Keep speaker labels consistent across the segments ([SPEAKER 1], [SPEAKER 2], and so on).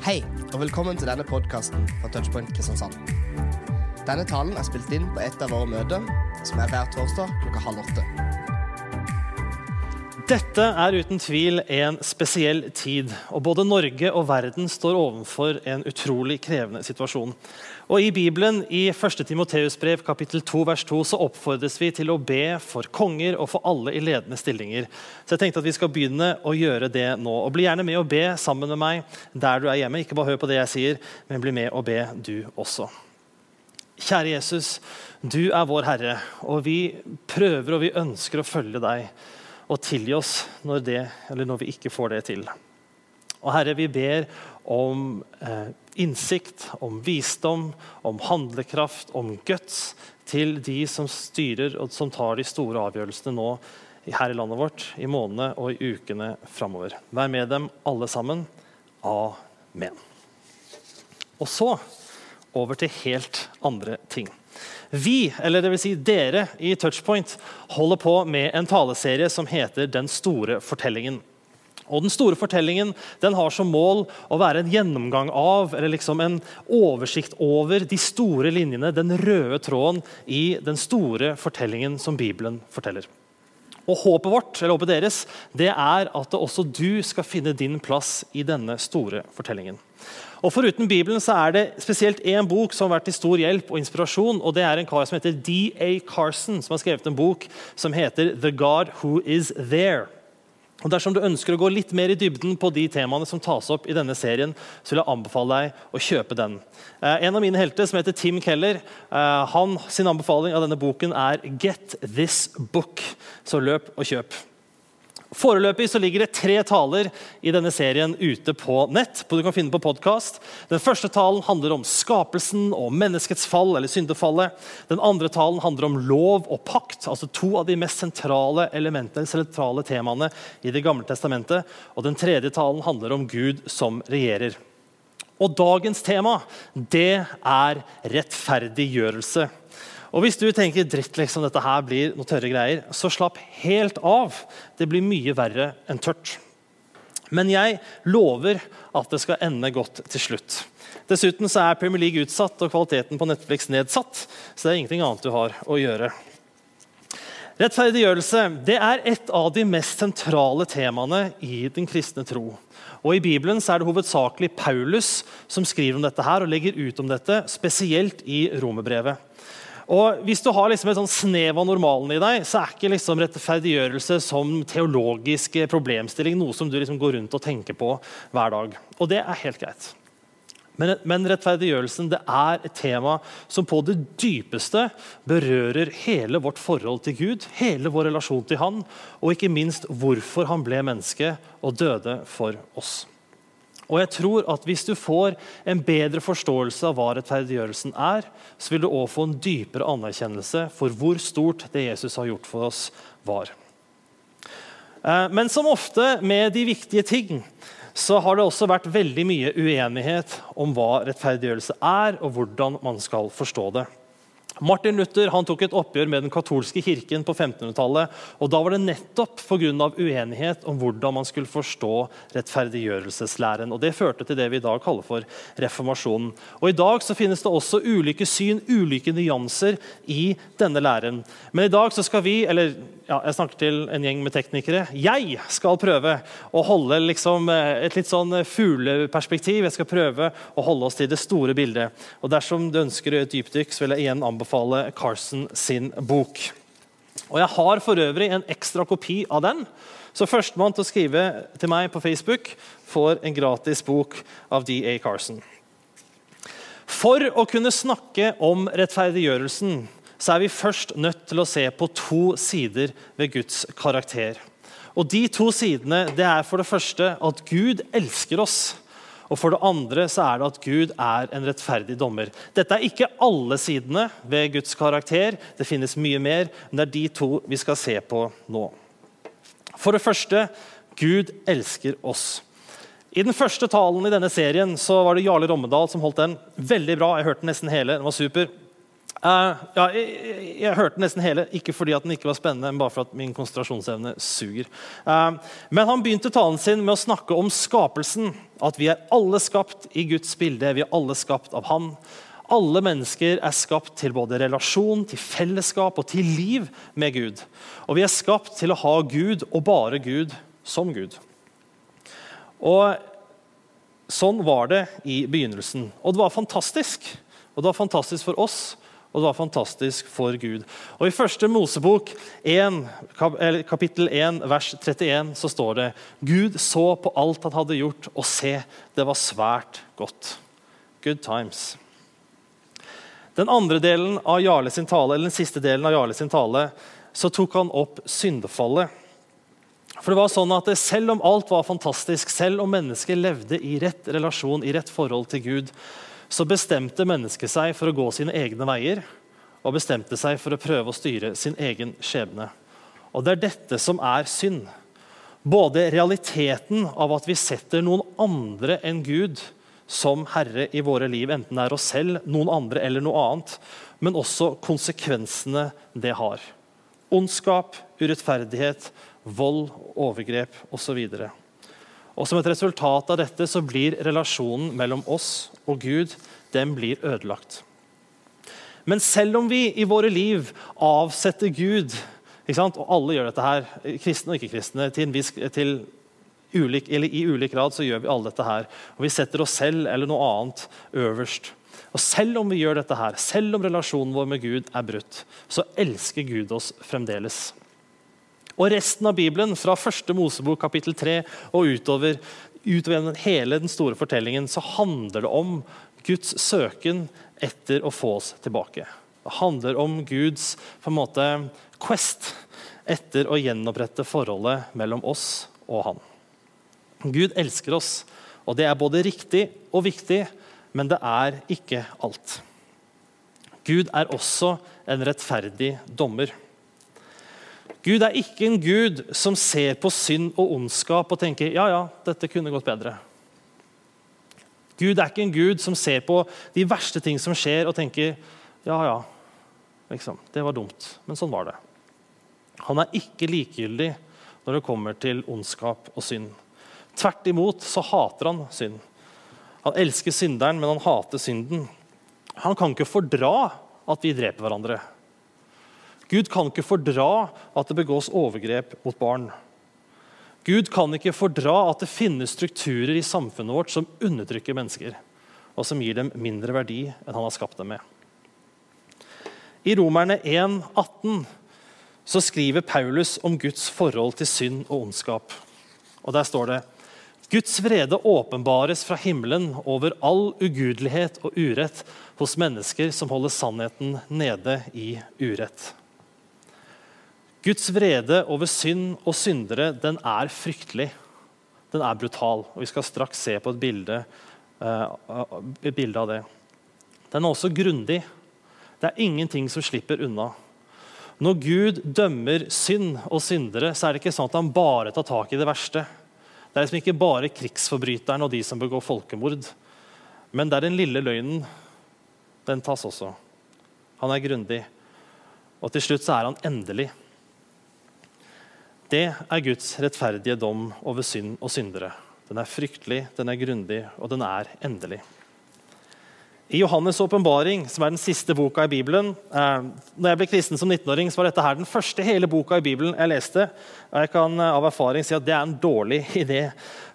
[SPEAKER 1] Hei, og velkommen til denne podkasten fra Touchpoint Kristiansand. Denne talen er spilt inn på et av våre møter, som er hver torsdag klokka halv åtte.
[SPEAKER 2] Dette er uten tvil en spesiell tid, og både Norge og verden står overfor en utrolig krevende situasjon. Og I Bibelen, i 1. Timoteus brev kapittel 2, vers 2, så oppfordres vi til å be for konger og for alle i ledende stillinger. Så jeg tenkte at vi skal begynne å gjøre det nå. Og Bli gjerne med å be sammen med meg der du er hjemme. Ikke bare hør på det jeg sier, men bli med å be du også. Kjære Jesus, du er vår Herre, og vi prøver og vi ønsker å følge deg og tilgi oss når, det, når vi ikke får det til. Og Herre, vi ber om eh, innsikt, om visdom, om handlekraft, om guts til de som styrer og som tar de store avgjørelsene nå her i landet vårt, i månedene og i ukene framover. Vær med dem alle sammen. Amen. Og så over til helt andre ting. Vi, eller det vil si dere i Touchpoint, holder på med en taleserie som heter Den store fortellingen. Og Den store fortellingen den har som mål å være en gjennomgang av, eller liksom en oversikt over de store linjene, den røde tråden i den store fortellingen som Bibelen forteller. Og Håpet vårt eller håpet deres, det er at også du skal finne din plass i denne store fortellingen. Og Foruten Bibelen så er det spesielt én bok som har vært til stor hjelp og inspirasjon. og Det er en kar som heter D.A. Carson, som har skrevet en bok som heter 'The God Who Is There'. Og Dersom du ønsker å gå litt mer i dybden på de temaene som tas opp i denne serien, så vil jeg anbefale deg å kjøpe den. Eh, en av mine helter, som heter Tim Keller, eh, han, sin anbefaling av denne boken er 'Get This Book'. Så løp og kjøp. Foreløpig så ligger det tre taler i denne serien ute på nett. du kan finne på podcast. Den første talen handler om skapelsen og menneskets fall, eller syndefallet. Den andre talen handler om lov og pakt, altså to av de mest sentrale elementene, sentrale temaene i Det gamle testamentet. Og den tredje talen handler om Gud som regjerer. Og dagens tema det er rettferdiggjørelse. Og Hvis du tenker dritt, liksom, dette her blir noe tørre greier, så slapp helt av. Det blir mye verre enn tørt. Men jeg lover at det skal ende godt til slutt. Dessuten så er Premier League utsatt og kvaliteten på Netflix nedsatt. Så det er ingenting annet du har å gjøre. Rettferdiggjørelse det er et av de mest sentrale temaene i den kristne tro. Og I Bibelen så er det hovedsakelig Paulus som skriver om dette her og legger ut om dette, spesielt i romerbrevet. Og Hvis du har liksom et snev av normalen i deg, så er ikke liksom rettferdiggjørelse som teologisk problemstilling noe som du liksom går rundt og tenker på hver dag. Og det er helt greit. Men, men rettferdiggjørelsen det er et tema som på det dypeste berører hele vårt forhold til Gud, hele vår relasjon til Han, og ikke minst hvorfor han ble menneske og døde for oss. Og jeg tror at Hvis du får en bedre forståelse av hva rettferdiggjørelsen er, så vil du også få en dypere anerkjennelse for hvor stort det Jesus har gjort for oss, var. Eh, men som ofte med de viktige ting så har det også vært veldig mye uenighet om hva rettferdiggjørelse er, og hvordan man skal forstå det. Martin Luther tok et oppgjør med den katolske kirken på 1500-tallet. og Da var det nettopp pga. uenighet om hvordan man skulle forstå rettferdiggjørelseslæren. og Det førte til det vi i dag kaller for reformasjonen. Og I dag så finnes det også ulike syn, ulike nyanser i denne læren. Men i dag så skal vi, eller ja, jeg snakker til en gjeng med teknikere. Jeg skal prøve å holde liksom, eh, et litt sånn fugleperspektiv. Jeg skal prøve å holde oss til det store bildet. Og Dersom du ønsker et dypdykk, så vil jeg igjen anbefale Carson sin bok. Og Jeg har for øvrig en ekstra kopi av den. Så førstemann til å skrive til meg på Facebook får en gratis bok av D.A. Carson. For å kunne snakke om rettferdiggjørelsen så er vi først nødt til å se på to sider ved Guds karakter. Og De to sidene det er for det første at Gud elsker oss. Og for det andre så er det at Gud er en rettferdig dommer. Dette er ikke alle sidene ved Guds karakter. Det finnes mye mer, men det er de to vi skal se på nå. For det første Gud elsker oss. I den første talen i denne serien så var det Jarle Rommedal som holdt den. Veldig bra. Jeg hørte den nesten hele. Den var super. Uh, ja, jeg, jeg, jeg, hørte nesten hele, ikke fordi den ikke var spennende, men bare for at min konsentrasjonsevne suger. Uh, men han begynte talen sin med å snakke om skapelsen. At vi er alle skapt i Guds bilde. Vi er alle skapt av Han. Alle mennesker er skapt til både relasjon, til fellesskap og til liv med Gud. Og vi er skapt til å ha Gud og bare Gud som Gud. Og Sånn var det i begynnelsen. Og det var fantastisk. Og det var fantastisk for oss, og det var fantastisk for Gud. Og I første Mosebok 1, kapittel 1, vers 31 så står det Gud så på alt han hadde gjort, og se, det var svært godt. Good times. Den andre delen av Jarle sin tale, eller den siste delen av Jarle sin tale så tok han opp syndefallet. For det var sånn at Selv om alt var fantastisk, selv om mennesket levde i rett relasjon, i rett forhold til Gud, så bestemte mennesket seg for å gå sine egne veier og bestemte seg for å prøve å styre sin egen skjebne. Og Det er dette som er synd. Både realiteten av at vi setter noen andre enn Gud som herre i våre liv, enten det er oss selv, noen andre eller noe annet, men også konsekvensene det har. Ondskap, urettferdighet, vold, overgrep osv. Og Som et resultat av dette så blir relasjonen mellom oss og Gud den blir ødelagt. Men selv om vi i våre liv avsetter Gud, og alle gjør dette her, kristne og ikke-kristne, til, til ulik, i ulik grad så gjør vi alle dette her. Og vi setter oss selv eller noe annet øverst. Og Selv om vi gjør dette her, selv om relasjonen vår med Gud er brutt, så elsker Gud oss fremdeles. Og resten av Bibelen, fra første Mosebok kapittel 3 og utover, utover hele den store fortellingen, så handler det om Guds søken etter å få oss tilbake. Det handler om Guds på en måte, quest etter å gjenopprette forholdet mellom oss og han. Gud elsker oss, og det er både riktig og viktig, men det er ikke alt. Gud er også en rettferdig dommer. Gud er ikke en gud som ser på synd og ondskap og tenker ja, ja, dette kunne gått bedre. Gud er ikke en gud som ser på de verste ting som skjer, og tenker ja, ja, liksom, det var dumt, men sånn var det. Han er ikke likegyldig når det kommer til ondskap og synd. Tvert imot så hater han synd. Han elsker synderen, men han hater synden. Han kan ikke fordra at vi dreper hverandre. Gud kan ikke fordra at det begås overgrep mot barn. Gud kan ikke fordra at det finnes strukturer i samfunnet vårt som undertrykker mennesker, og som gir dem mindre verdi enn han har skapt dem med. I Romerne 1, 18 så skriver Paulus om Guds forhold til synd og ondskap. Og Der står det Guds vrede åpenbares fra himmelen over all ugudelighet og urett hos mennesker som holder sannheten nede i urett. Guds vrede over synd og syndere den er fryktelig. Den er brutal. og Vi skal straks se på et bilde, uh, et bilde av det. Den er også grundig. Det er ingenting som slipper unna. Når Gud dømmer synd og syndere, så er det ikke sånn at han bare tar tak i det verste. Det er liksom ikke bare krigsforbryteren og de som begår folkemord. Men det er den lille løgnen. Den tas også. Han er grundig. Og til slutt så er han endelig. Det er Guds rettferdige dom over synd og syndere. Den er fryktelig, den er grundig, og den er endelig. I Johannes' åpenbaring, som er den siste boka i Bibelen eh, når jeg ble kristen som 19-åring, så var dette her den første hele boka i Bibelen jeg leste. og Jeg kan eh, av erfaring si at det er en dårlig idé.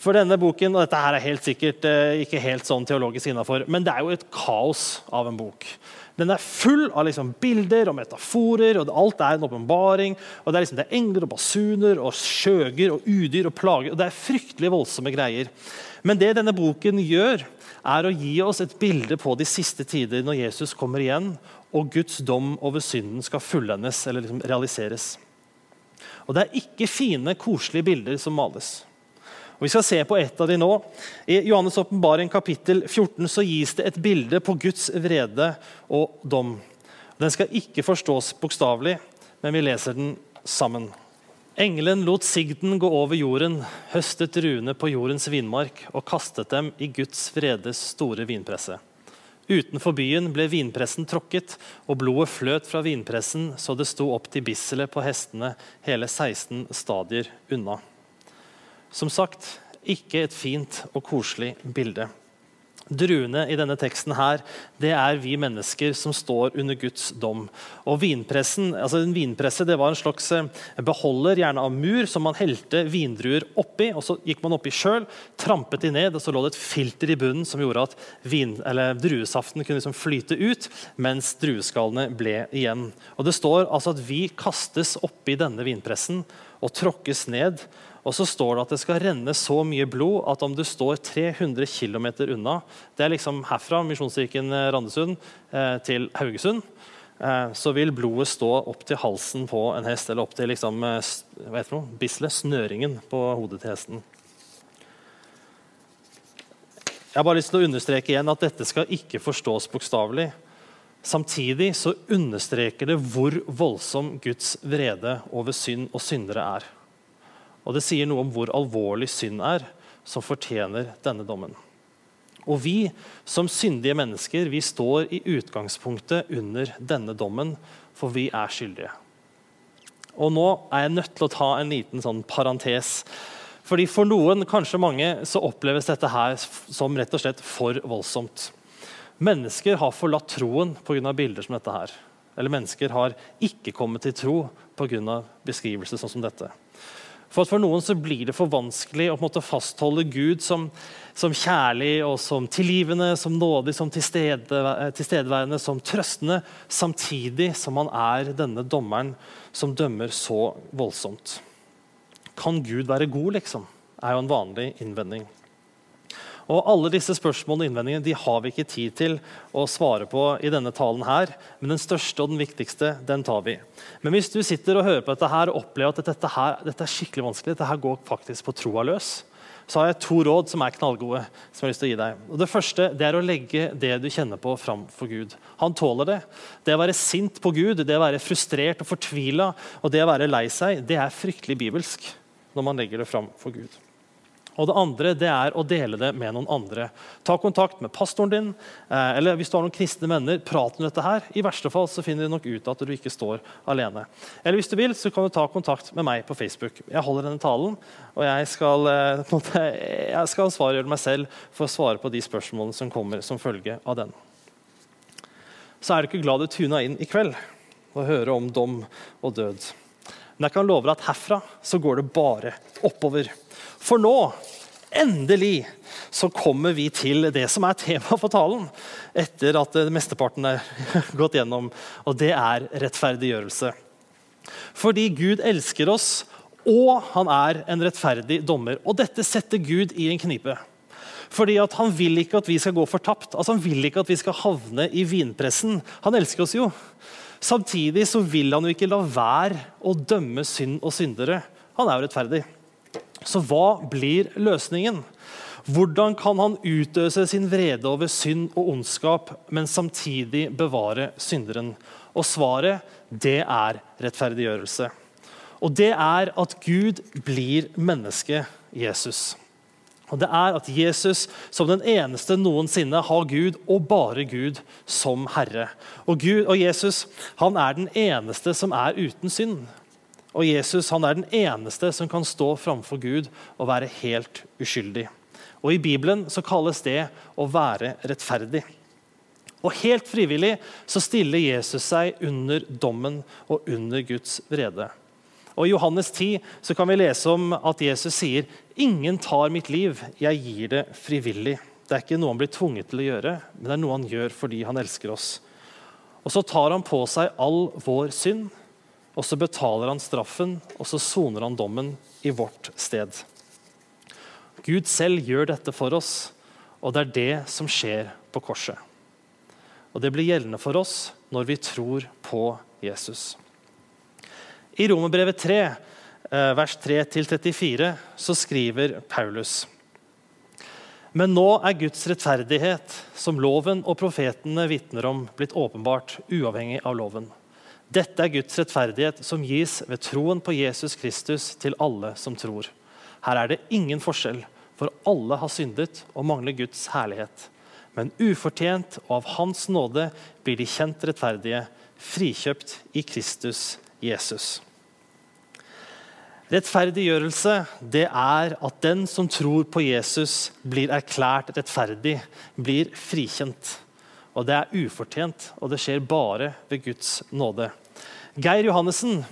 [SPEAKER 2] For denne boken, og dette her er helt sikkert eh, ikke helt sånn teologisk innafor, men det er jo et kaos av en bok. Den er full av liksom bilder og metaforer, og alt er en åpenbaring. og Det er liksom det er engler og basuner og skjøger og udyr og plager. og Det er fryktelig voldsomme greier. Men det denne boken gjør, er å gi oss et bilde på de siste tider når Jesus kommer igjen og Guds dom over synden skal fullendes eller liksom realiseres. Og Det er ikke fine, koselige bilder som males. Og Vi skal se på et av de nå. I Johannes' åpenbaring kapittel 14 så gis det et bilde på Guds vrede og dom. Den skal ikke forstås bokstavelig, men vi leser den sammen. Engelen lot sigden gå over jorden, høstet ruene på jordens vinmark og kastet dem i Guds vredes store vinpresse. Utenfor byen ble vinpressen tråkket, og blodet fløt fra vinpressen så det sto opp til bisselet på hestene hele 16 stadier unna. Som sagt, ikke et fint og koselig bilde. Druene i denne teksten her, det er vi mennesker som står under Guds dom. Og vinpressen, altså En vinpresse det var en slags eh, beholder, gjerne av mur, som man helte vindruer oppi. og Så gikk man oppi sjøl, trampet de ned, og så lå det et filter i bunnen som gjorde at vin, druesaften kunne liksom flyte ut, mens drueskallene ble igjen. Og Det står altså at vi kastes oppi denne vinpressen og tråkkes ned. Og så står det at det skal renne så mye blod at om du står 300 km unna Det er liksom herfra, Misjonskirken eh, Randesund, eh, til Haugesund. Eh, så vil blodet stå opp til halsen på en hest, eller opp til liksom, bisle, snøringen på hodet til hesten. Jeg har bare lyst til å understreke igjen at dette skal ikke forstås bokstavelig. Samtidig så understreker det hvor voldsom Guds vrede over synd og syndere er. Og det sier noe om hvor alvorlig synd er, som fortjener denne dommen. Og vi som syndige mennesker vi står i utgangspunktet under denne dommen, for vi er skyldige. Og nå er jeg nødt til å ta en liten sånn parentes. Fordi For noen, kanskje mange, så oppleves dette her som rett og slett for voldsomt. Mennesker har forlatt troen pga. bilder som dette her. Eller mennesker har ikke kommet til tro pga. beskrivelser sånn som dette. For, for noen så blir det for vanskelig å måte, fastholde Gud som, som, kjærlig og som tilgivende, som nådig, som tilstedeværende, som trøstende, samtidig som han er denne dommeren som dømmer så voldsomt. Kan Gud være god, liksom? er jo en vanlig innvending. Og Alle disse spørsmålene og innvendingene de har vi ikke tid til å svare på i denne talen. her, Men den største og den viktigste den tar vi. Men hvis du sitter og hører på dette her og opplever at dette, her, dette er skikkelig vanskelig, dette her går faktisk på troa løs, så har jeg to råd som er knallgode. som jeg har lyst til å gi deg. Og det første det er å legge det du kjenner på, fram for Gud. Han tåler det. Det å være sint på Gud, det å være frustrert og fortvila og det å være lei seg, det er fryktelig bibelsk når man legger det fram for Gud. Og det andre det er å dele det med noen andre. Ta kontakt med pastoren din. Eh, eller hvis du har noen kristne venner, prat om dette her. I verste fall så finner de nok ut at du ikke står alene. Eller hvis du vil, så kan du ta kontakt med meg på Facebook. Jeg holder denne talen, og jeg skal, eh, jeg skal ansvarliggjøre meg selv for å svare på de spørsmålene som kommer som følge av den. Så er du ikke glad du tuna inn i kveld og hører om dom og død. Men jeg kan love deg at herfra så går det bare oppover. For nå, endelig, så kommer vi til det som er tema for talen, etter at mesteparten er gått gjennom, og det er rettferdiggjørelse. Fordi Gud elsker oss, og han er en rettferdig dommer. Og dette setter Gud i en knipe. Fordi Han vil ikke at vi skal gå fortapt. Altså, han vil ikke at vi skal havne i vinpressen. Han elsker oss jo. Samtidig så vil han jo ikke la være å dømme synd og syndere. Han er jo rettferdig. Så hva blir løsningen? Hvordan kan han utøse sin vrede over synd og ondskap, men samtidig bevare synderen? Og svaret, det er rettferdiggjørelse. Og det er at Gud blir menneske, Jesus. Og det er at Jesus som den eneste noensinne har Gud, og bare Gud, som Herre. Og, Gud, og Jesus han er den eneste som er uten synd. Og Jesus han er den eneste som kan stå framfor Gud og være helt uskyldig. Og I Bibelen så kalles det å være rettferdig. Og Helt frivillig så stiller Jesus seg under dommen og under Guds vrede. Og I Johannes 10 så kan vi lese om at Jesus sier «Ingen tar mitt liv, jeg gir det frivillig». Det er ikke noe han blir tvunget til å gjøre, men det er noe han gjør fordi han elsker oss. Og Så tar han på seg all vår synd og så betaler han straffen, og så soner han dommen i vårt sted. Gud selv gjør dette for oss, og det er det som skjer på korset. Og det blir gjeldende for oss når vi tror på Jesus. I Romerbrevet 3, eh, vers 3-34, så skriver Paulus men nå er Guds rettferdighet, som loven og profetene vitner om, blitt åpenbart uavhengig av loven. Dette er Guds rettferdighet som gis ved troen på Jesus Kristus til alle som tror. Her er det ingen forskjell, for alle har syndet og mangler Guds herlighet. Men ufortjent og av Hans nåde blir de kjent rettferdige, frikjøpt i Kristus Jesus. Rettferdiggjørelse det er at den som tror på Jesus, blir erklært rettferdig, blir frikjent. Og Det er ufortjent, og det skjer bare ved Guds nåde. Geir Johannessen,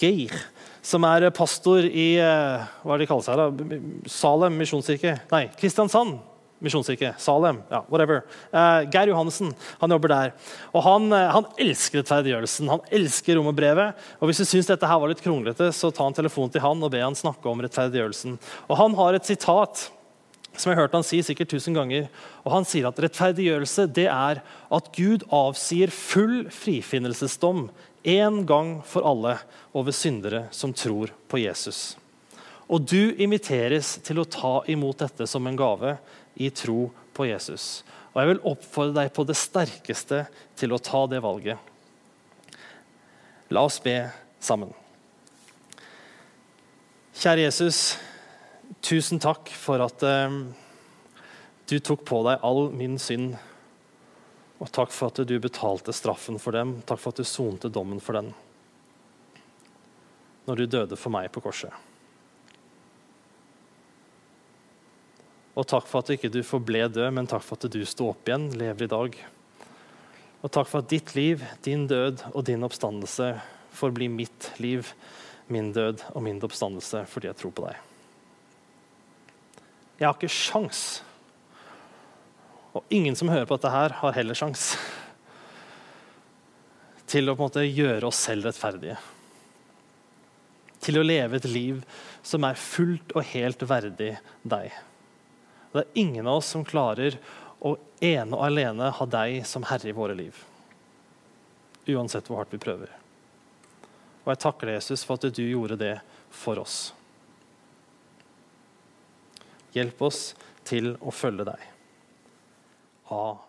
[SPEAKER 2] Geir, som er pastor i eh, hva er det de kaller seg da? Salem misjonskirke. Nei, Kristiansand misjonskirke. Salem. ja, whatever. Uh, Geir Johannessen han jobber der. Og Han, uh, han elsker rettferdiggjørelsen. Han elsker romerbrevet. Og Hvis du syns dette her var litt kronglete, så ta en telefon til han og be han snakke om rettferdiggjørelsen. Og Han har et sitat som jeg har hørt han si sikkert tusen ganger. og Han sier at rettferdiggjørelse det er at Gud avsier full frifinnelsesdom en gang for alle over syndere som tror på Jesus. Og du inviteres til å ta imot dette som en gave i tro på Jesus. Og Jeg vil oppfordre deg på det sterkeste til å ta det valget. La oss be sammen. Kjære Jesus, tusen takk for at eh, du tok på deg all min synd. Og takk for at du betalte straffen for dem. Takk for at du sonte dommen for den når du døde for meg på korset. Og takk for at ikke du forble død, men takk for at du sto opp igjen, lever i dag. Og takk for at ditt liv, din død og din oppstandelse får bli mitt liv, min død og min oppstandelse fordi jeg tror på deg. Jeg har ikke sjans. Og ingen som hører på dette her, har heller sjans til å på en måte gjøre oss selv rettferdige. Til å leve et liv som er fullt og helt verdig deg. Det er ingen av oss som klarer å ene og alene ha deg som herre i våre liv. Uansett hvor hardt vi prøver. Og jeg takker Jesus, for at du gjorde det for oss. Hjelp oss til å følge deg. Amen.